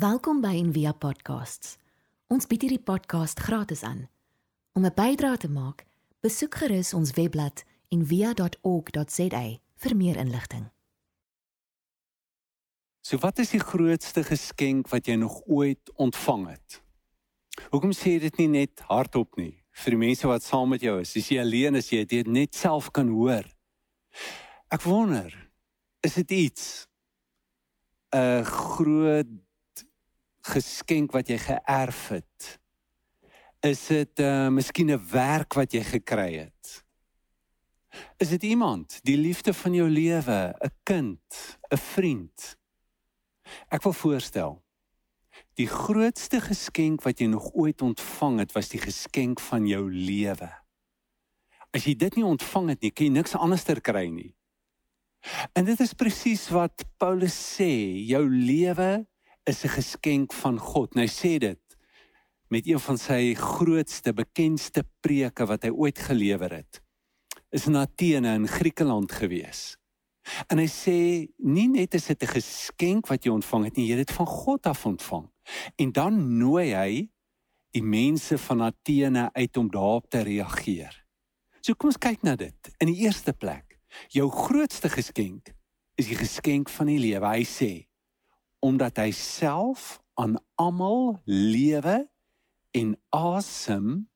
Welkom by Envia Podcasts. Ons bied hierdie podcast gratis aan. Om 'n bydrae te maak, besoek gerus ons webblad en via.org.za vir meer inligting. So wat is die grootste geskenk wat jy nog ooit ontvang het? Hoekom sê jy dit nie net hardop nie vir die mense wat saam met jou is? As jy alleen is, jy dit net self kan hoor. Ek wonder, is dit iets 'n groot geskenk wat jy geërf het? Is dit uh, miskien 'n werk wat jy gekry het? Is dit iemand, die liefde van jou lewe, 'n kind, 'n vriend? Ek wil voorstel. Die grootste geskenk wat jy nog ooit ontvang het, was die geskenk van jou lewe. As jy dit nie ontvang het nie, kan jy niks anderster kry nie. En dit is presies wat Paulus sê, jou lewe is 'n geskenk van God. Nou sê dit met een van sy grootste bekendste preke wat hy ooit gelewer het is in Athene in Griekeland gewees. En hy sê nie net is dit 'n geskenk wat jy ontvang het nie, jy het dit van God af ontvang. En dan nooi hy die mense van Athene uit om daarop te reageer. So kom ons kyk na dit. In die eerste plek, jou grootste geskenk is die geskenk van die lewe. Hy sê omdat hy self aan almal lewe en asem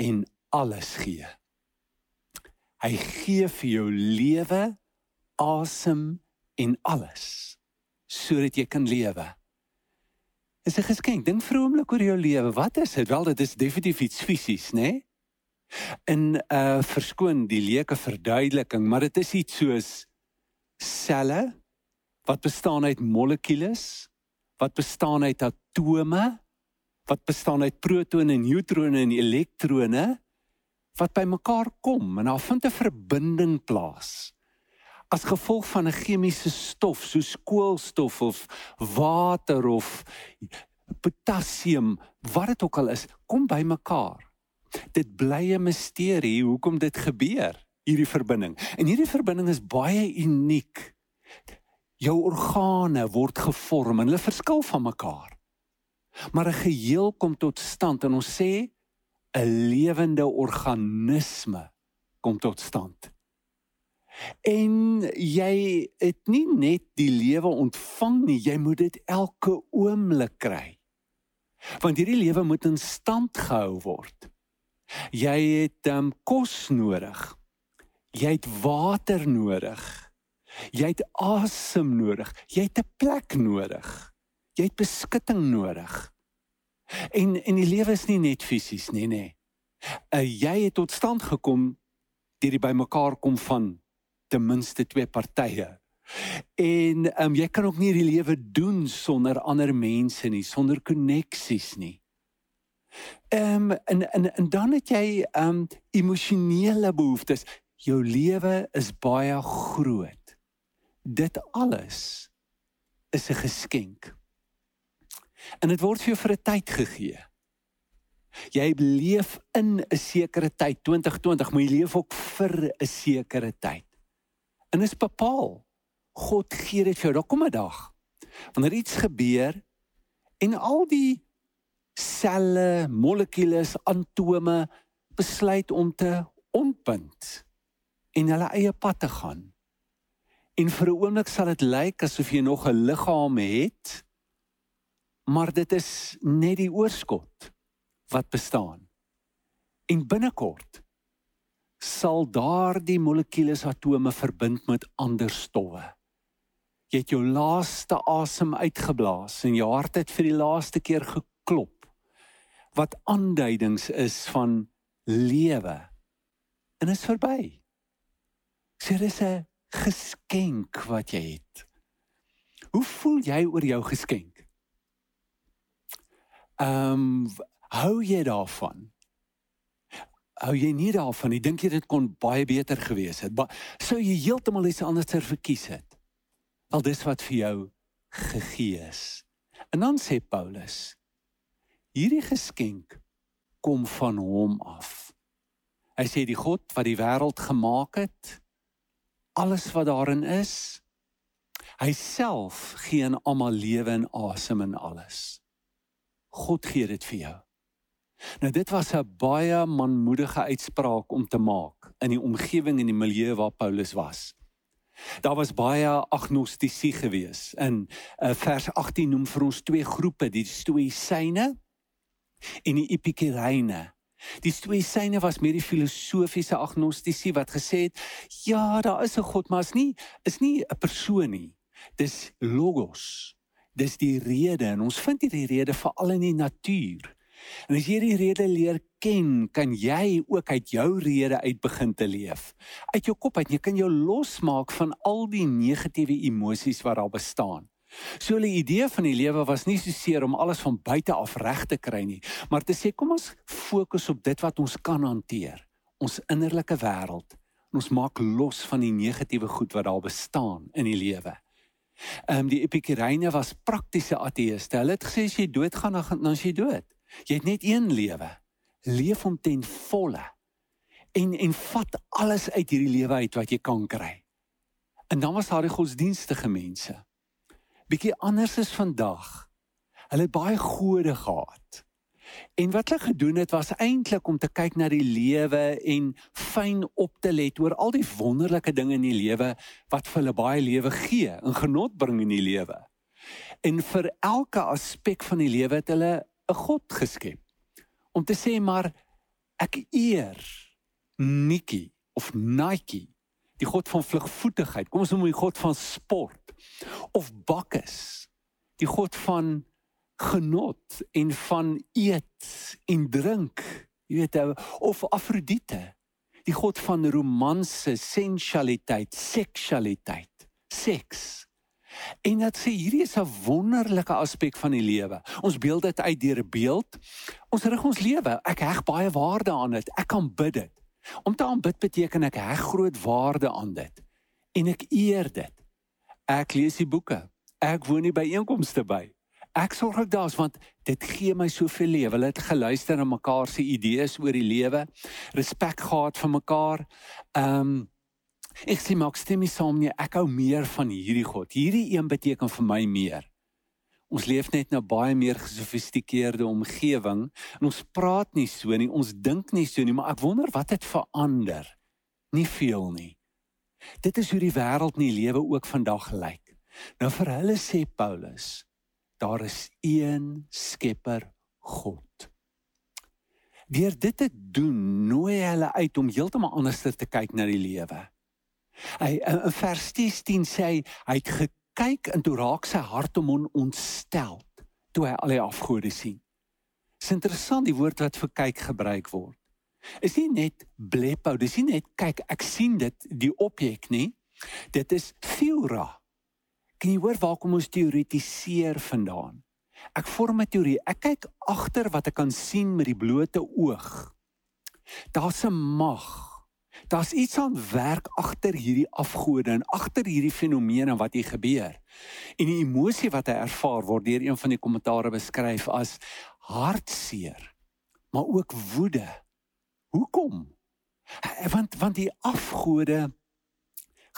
en alles gee. Hy gee vir jou lewe, asem en alles sodat jy kan lewe. Is 'n geskenk. Dink vir 'n oomblik oor jou lewe. Wat is dit? Wel, dit is definitief iets fisies, né? Nee? In 'n uh, verskoon die leuke verduideliking, maar dit is iets soos selle wat bestaan uit molekules, wat bestaan uit atome, wat bestaan uit protone, neutrone en elektrone wat bymekaar kom en daar vind 'n verbinding plaas. As gevolg van 'n chemiese stof soos koolstof of water of potasium, wat dit ook al is, kom bymekaar. Dit bly 'n misterie hoekom dit gebeur, hierdie verbinding. En hierdie verbinding is baie uniek. Jou organe word gevorm en hulle verskil van mekaar. Maar 'n geheel kom tot stand en ons sê 'n lewende organisme kom tot stand. En jy het nie net die lewe ontvang nie, jy moet dit elke oomblik kry. Want hierdie lewe moet in stand gehou word. Jy het um, kos nodig. Jy het water nodig. Jy het asem nodig. Jy het 'n plek nodig. Jy het beskutting nodig. En en die lewe is nie net fisies nie, nê. Uh, jy het tot stand gekom deur die bymekaar kom van ten minste twee partye. En um, jy kan ook nie die lewe doen sonder ander mense nie, sonder koneksies nie. Ehm um, en en en dan het jy ehm um, emosionele behoeftes. Jou lewe is baie groot. Dit alles is 'n geskenk. En dit word vir jou vir 'n tyd gegee. Jy leef in 'n sekere tyd 2020, maar jy leef ook vir 'n sekere tyd. En is bepaal. God gee dit vir jou. Daar kom 'n dag wanneer iets gebeur en al die selle, molekules, atome besluit om te ontbind en hulle eie pad te gaan. En vir 'n oomblik sal dit lyk asof jy nog 'n liggaam het, maar dit is net die oorskot wat bestaan. En binnekort sal daardie molekules atome verbind met ander stowwe. Jy het jou laaste asem uitgeblaas en jou hart het vir die laaste keer geklop wat aanduidings is van lewe. En is verby. Sê dis 'n geskenk wat jy het. Hoe voel jy oor jou geskenk? Ehm um, hou jy daarvan? Hou jy nie daarvan? Ek dink jy dit kon baie beter gewees het. Ba sou jy heeltemal iets anders verkies het? Al dis wat vir jou gegee is. En dan sê Paulus: Hierdie geskenk kom van hom af. Hy sê die God wat die wêreld gemaak het, alles wat daarin is, Hy self gee aan almal lewe en asem en alles. God gee dit vir jou. Nou dit was 'n baie manmoedige uitspraak om te maak in die omgewing en die milieu waar Paulus was. Daar was baie agnostisie gewees. In uh, vers 18 noem vir ons twee groepe, die stoïsyne en die epikureine. Die stoïsyne was meer die filosofiese agnostisie wat gesê het, ja, daar is 'n God, maar is nie is nie 'n persoon nie. Dis logos. Dis die rede en ons vind hierdie rede veral in die natuur. En as jy hierdie rede leer ken, kan jy ook uit jou rede uit begin te leef. Uit jou kop uit, jy kan jou losmaak van al die negatiewe emosies wat daar bestaan. So 'n idee van die lewe was nie so seer om alles van buite af reg te kry nie, maar te sê kom ons fokus op dit wat ons kan hanteer, ons innerlike wêreld. Ons maak los van die negatiewe goed wat daar bestaan in die lewe. Ehm um, die epikureine was praktiese ateëste. Hulle het gesê as jy doodgaan dan dan is jy dood. Jy het net een lewe. Leef hom ten volle. En en vat alles uit hierdie lewe uit wat jy kan kry. En dan was daar die godsdienstige mense. Bietjie anders is vandag. Hulle het baie gode gehad. En wat hulle gedoen het was eintlik om te kyk na die lewe en fyn op te let oor al die wonderlike dinge in die lewe wat vir hulle baie lewe gee en genot bring in die lewe. En vir elke aspek van die lewe het hulle 'n God geskep. Om te sê maar ek eer Nikki of Nike, die God van vlugvoetigheid. Kom ons noem hom die God van sport of Bacchus, die God van genot en van eet en drink. Jy weet of Afrodite, die God van romanse, sensualiteit, seksualiteit, seks. En dat sê hierdie is 'n wonderlike aspek van die lewe. Ons beeld dit uit deur 'n beeld. Ons rig ons lewe. Ek heg baie waarde aan dit. Ek kan bid dit. Om te aanbid beteken ek heg groot waarde aan dit en ek eer dit. Ek lees die boeke. Ek woon nie by einkomste by. Ek sorg ek daar's want dit gee my soveel lewe. Hulle het geluister na mekaar se idees oor die lewe, respek gehad vir mekaar. Ehm um, Ek sê maak stem nie saam nie. Ek hou meer van hierdie God. Hierdie een beteken vir my meer. Ons leef net nou baie meer gesofistikeerde omgewing en ons praat nie so nie, ons dink nie so nie, maar ek wonder wat het verander. Nie veel nie. Dit is hoe die wêreld en die lewe ook vandag lyk. Nou vir hulle sê Paulus, daar is een Skepper God. Deur dit te doen, nooi hulle uit om heeltemal anders te kyk na die lewe. Hy in vers 10 sê hy hy het gekyk en toe raak sy hart om hom ontstel toe hy al die afgode sien. Dis interessant die woord wat vir kyk gebruik word. Is nie net blephou, dis nie net kyk ek sien dit die objek nie. Dit is theora. Kan jy hoor waar kom ons teoretiseer vandaan? Ek vorm 'n teorie. Ek kyk agter wat ek kan sien met die blote oog. Daar's 'n mag Daar's iets aan werk agter hierdie afgode en agter hierdie fenomene wat hier gebeur. En die emosie wat hy ervaar word deur een van die kommentare beskryf as hartseer, maar ook woede. Hoekom? Want want die afgode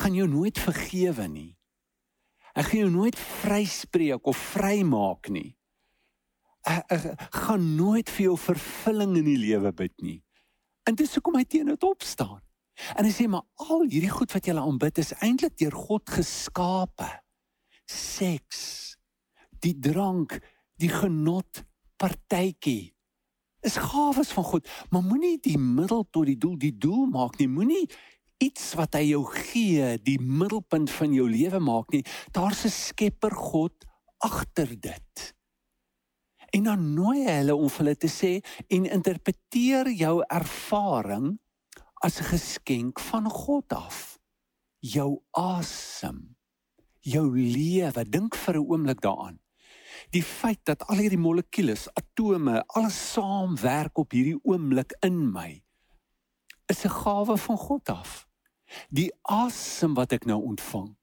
gaan jou nooit vergewe nie. Hy gaan jou nooit vryspreek of vrymaak nie. Hy, hy gaan nooit vir jou vervulling in die lewe bid nie. En dis hoekom hy teen dit opstaan. En hy sê maar al hierdie goed wat jy aanbid is eintlik deur God geskape. Seks, die drank, die genot, partytjie is gawes van God, maar moenie die middel tot die doel die doel maak nie. Moenie iets wat hy jou gee die middelpunt van jou lewe maak nie. Daar's 'n Skepper God agter dit. En dan nooi hy hulle om hulle te sê en interpreteer jou ervaring as 'n geskenk van God af. Jou asem, jou lewe, dink vir 'n oomblik daaraan. Die feit dat al hierdie molekules, atome, alles saamwerk op hierdie oomblik in my is 'n gawe van God af. Die asem wat ek nou ontvang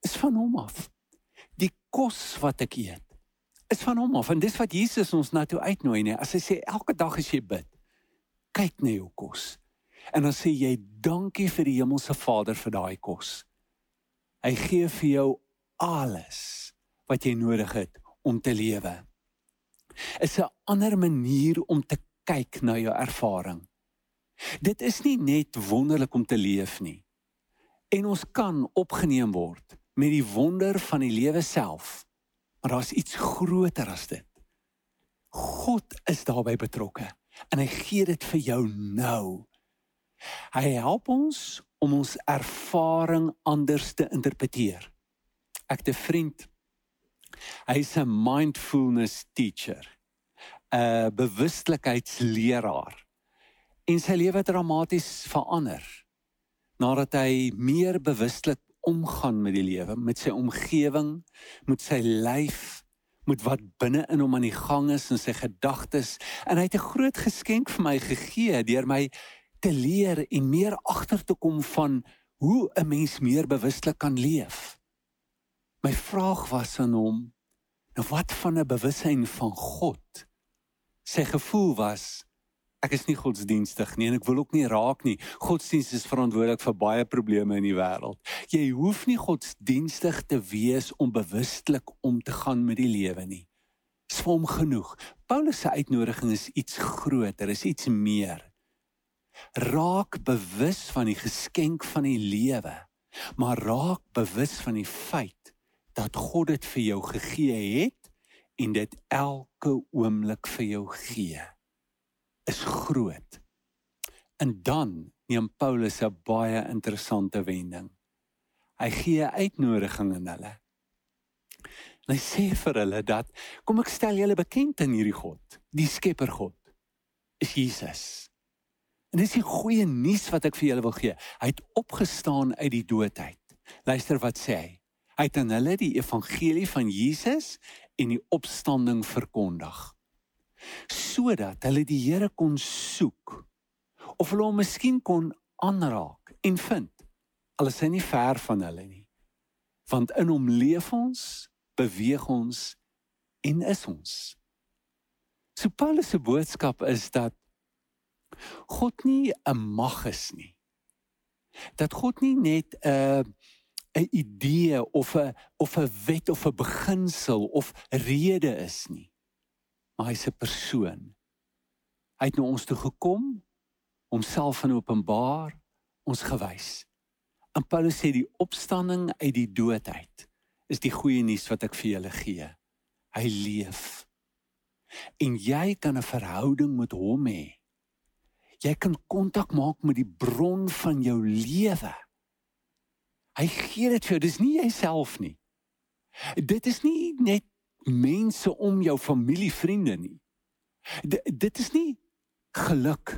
is van hom af. Die kos wat ek eet is van hom af en dis wat Jesus ons na toe uitnooi nie. As hy sê elke dag as jy bid, kyk na jou kos. En dan sê jy dankie vir die hemelse Vader vir daai kos. Hy gee vir jou alles wat jy nodig het om te lewe. Is 'n ander manier om te kyk na jou ervaring. Dit is nie net wonderlik om te leef nie. En ons kan opgeneem word met die wonder van die lewe self. Maar daar's iets groter as dit. God is daarbey betrokke en hy gee dit vir jou nou. Hy help ons om ons ervaring anders te interpreteer. Ek het 'n vriend. Hy's 'n mindfulness teacher. 'n bewustelikeidsleraar. En sy lewe het dramaties verander nadat hy meer bewustelik omgaan met die lewe, met sy omgewing, met sy lyf, met wat binne in hom aan die gang is en sy gedagtes en hy het 'n groot geskenk vir my gegee deur my te leer en meer agter te kom van hoe 'n mens meer bewustelik kan leef. My vraag was aan hom, nou wat van 'n bewussyn van God? Sy gevoel was ek is nie godsdienstig nie en ek wil ook nie raak nie. Godsdienst is verantwoordelik vir baie probleme in die wêreld. Jy hoef nie godsdienstig te wees om bewustelik om te gaan met die lewe nie. Dis vir hom genoeg. Paulus se uitnodiging is iets groter, is iets meer raak bewus van die geskenk van die lewe, maar raak bewus van die feit dat God dit vir jou gegee het en dit elke oomblik vir jou gee. Is groot. En dan neem Paulus 'n baie interessante wending. Hy gee 'n uitnodiging aan hulle. En hy sê vir hulle dat kom ek stel julle bekend aan hierdie God, die Skepper God. Is Jesus. En dis die goeie nuus wat ek vir julle wil gee. Hy het opgestaan uit die doodheid. Luister wat sê hy. Hy het aan hulle die evangelie van Jesus en die opstanding verkondig. Sodat hulle die Here kon soek of hulle hom miskien kon aanraak en vind. Al is hy nie ver van hulle nie. Want in hom leef ons, beweeg ons en is ons. So Paulus se boodskap is dat God nie 'n mag is nie. Dat God nie net 'n 'n idee of 'n of 'n wet of 'n beginsel of rede is nie. Maar hy's 'n persoon. Hy het na ons toe gekom, homself in openbaar, ons gewys. En Paulus sê die opstanding uit die dood uit is die goeie nuus wat ek vir julle gee. Hy leef. En jy kan 'n verhouding met hom hê jy kan kontak maak met die bron van jou lewe. Hy gee dit vir jou, dis nie jouself nie. Dit is nie net mense om jou familie, vriende nie. D dit is nie geluk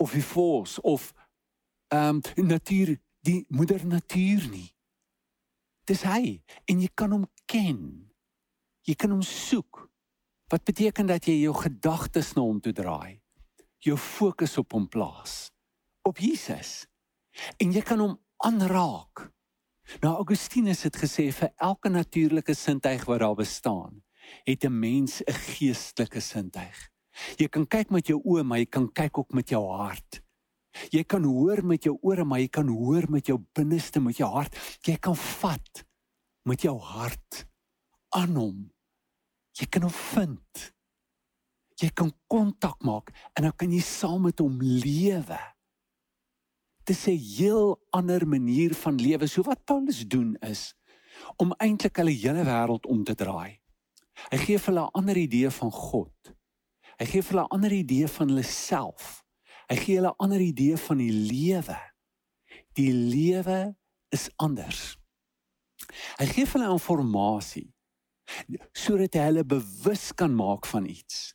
of die force of ehm um, natuur, die moeder natuur nie. Dis hy en jy kan hom ken. Jy kan hom soek. Wat beteken dat jy jou gedagtes na hom toe draai? jou fokus op hom plaas op Jesus en jy kan hom aanraak. Nou Augustinus het gesê vir elke natuurlike sintuig wat daar bestaan het 'n mens 'n geestelike sintuig. Jy kan kyk met jou oë maar jy kan kyk ook met jou hart. Jy kan hoor met jou ore maar jy kan hoor met jou binneste met jou hart. Jy kan vat met jou hart aan hom. Jy kan hom vind. Jy kan kontak maak en dan kan jy saam met hom lewe. Dit is 'n heel ander manier van lewe. So wat Paulus doen is om eintlik hulle hele wêreld om te draai. Hy gee vir hulle 'n ander idee van God. Hy gee vir hulle 'n ander idee van hulle self. Hy gee hulle 'n ander idee van die lewe. Die lewe is anders. Hy gee vir hulle inligting sodat hy hulle bewus kan maak van iets.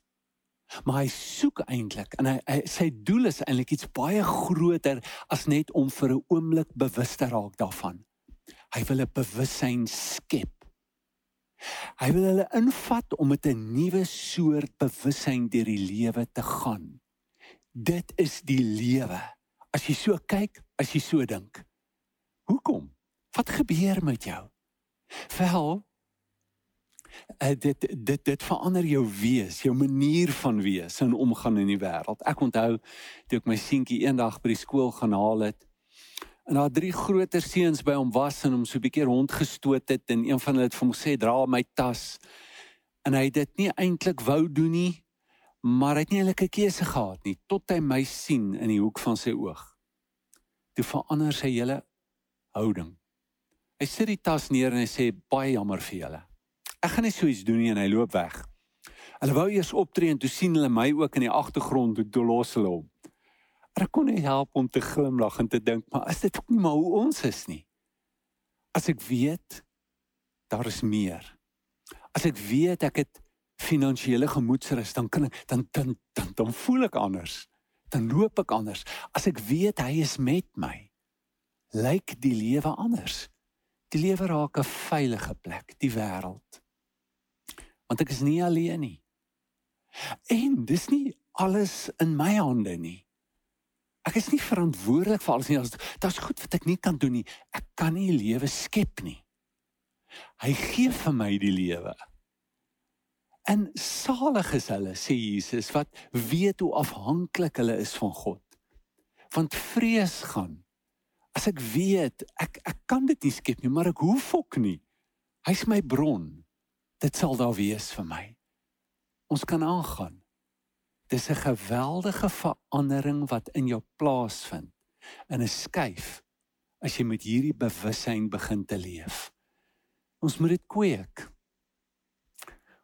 Maar hy soek eintlik en hy, hy sy doel is eintlik iets baie groter as net om vir 'n oomblik bewus te raak daarvan. Hy wil 'n bewussyn skep. Hy wil hulle invat om met 'n nuwe soort bewussyn deur die lewe te gaan. Dit is die lewe. As jy so kyk, as jy so dink. Hoekom? Wat gebeur met jou? Wel, uh, dit dit dit verander jou wees, jou manier van wees en omgaan in die wêreld. Ek onthou toe ek my seentjie eendag by die skool gaan haal het, En daar drie groter seuns by hom was en hom so 'n bietjie rondgestoot het en een van hulle het vir hom gesê dra my tas. En hy het dit nie eintlik wou doen nie, maar hy het nie eintlik 'n keuse gehad nie tot hy my sien in die hoek van sy oog. Toe verander sy hele houding. Hy sit die tas neer en hy sê baie jammer vir julle. Ek gaan nie so iets doen nie en hy loop weg. Hulle wou eers optree en toe sien hulle my ook in die agtergrond toe los hulle hom. Ek kon nie help om te glimlag en te dink, maar is dit ook nie maar hoe ons is nie? As ek weet daar is meer. As ek weet ek het finansiële gemoedsrus, dan kan ek dan dan dan dan voel ek anders. Dan loop ek anders. As ek weet hy is met my, lyk die lewe anders. Die lewe raak 'n veilige plek, die wêreld. Want ek is nie alleen nie. En dis nie alles in my hande nie. Ek is nie verantwoordelik vir alles nie. Daar's goed wat ek nie kan doen nie. Ek kan nie lewe skep nie. Hy gee vir my die lewe. En salig is hulle, sê Jesus, wat weet hoe afhanklik hulle is van God. Want vrees gaan as ek weet ek ek kan dit nie skep nie, maar ek hoef ook nie. Hy's my bron. Dit sal daar wees vir my. Ons kan aangaan. Dis 'n geweldige verandering wat in jou plaasvind in 'n skuif as jy met hierdie bewussyn begin te leef. Ons moet dit kweek.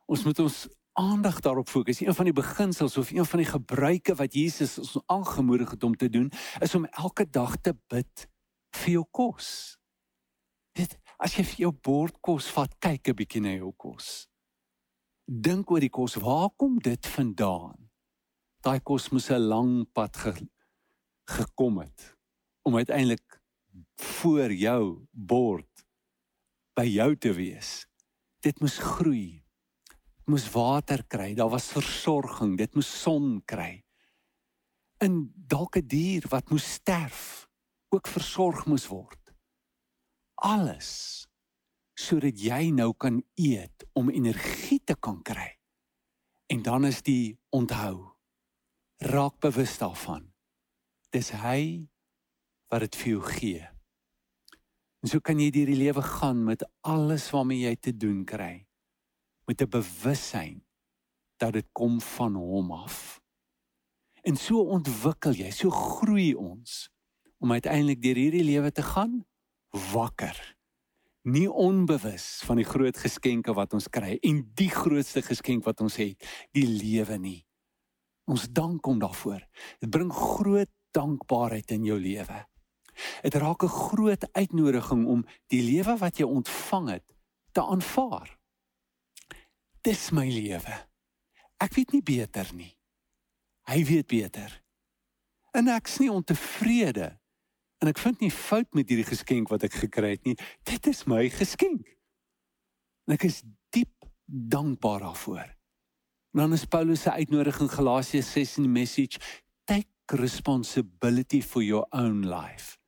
Ons moet ons aandag daarop fokus. Een van die beginsels of een van die gebruike wat Jesus ons aangemoedig het om te doen, is om elke dag te bid vir jou kos. Dit as jy vir jou bord kos vat, kyk 'n bietjie na jou kos. Dink oor die kos, waar kom dit vandaan? Daai kos moes 'n lang pad ge, gekom het om uiteindelik voor jou bord by jou te wees. Dit moes groei moes water kry, daar was versorging, dit moes son kry. In dalk 'n dier wat moes sterf, ook versorg moes word. Alles sodat jy nou kan eet om energie te kan kry. En dan is die onthou. Raak bewus daarvan. Dis hy wat dit vir jou gee. En so kan jy deur die lewe gaan met alles waarmee jy te doen kry met 'n bewussyn dat dit kom van hom af. En so ontwikkel jy, so groei ons om uiteindelik deur hierdie lewe te gaan wakker. Nie onbewus van die groot geskenke wat ons kry en die grootste geskenk wat ons het, die lewe nie. Ons dank hom daarvoor. Dit bring groot dankbaarheid in jou lewe. Dit raak 'n groot uitnodiging om die lewe wat jy ontvang het te aanvaar dis my lewe. Ek weet nie beter nie. Hy weet beter. En ek's nie ontevrede. En ek vind nie fout met hierdie geskenk wat ek gekry het nie. Dit is my geskenk. En ek is diep dankbaar daarvoor. Dan is Paulus se uitnodiging Galasiërs 6 in die message take responsibility for your own life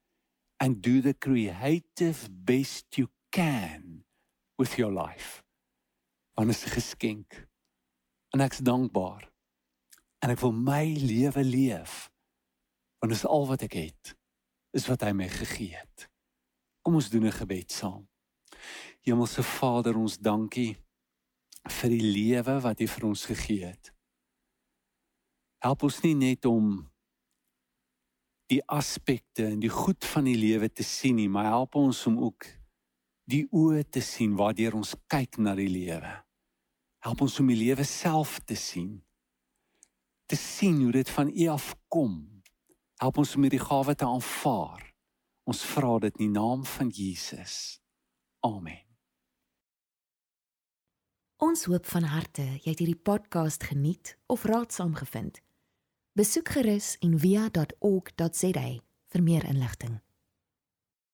and do the creative best you can with your life want dit is 'n geskenk. En ek's dankbaar. En ek wil my lewe leef. Want dit is al wat ek het. Is wat hy my gegee het. Kom ons doen 'n gebed saam. Hemelse Vader, ons dankie vir die lewe wat U vir ons gegee het. Help ons nie net om die aspekte en die goed van die lewe te sien nie, maar help ons om ook die oë te sien waardeur ons kyk na die lewe. Help ons om die lewe self te sien. Te sien hoe dit van U af kom. Help ons om hierdie gawe te aanvaar. Ons vra dit in die naam van Jesus. Amen. Ons hoop van harte jy het hierdie podcast geniet of raadsaam gevind. Besoek gerus en via.ok.za vir meer inligting.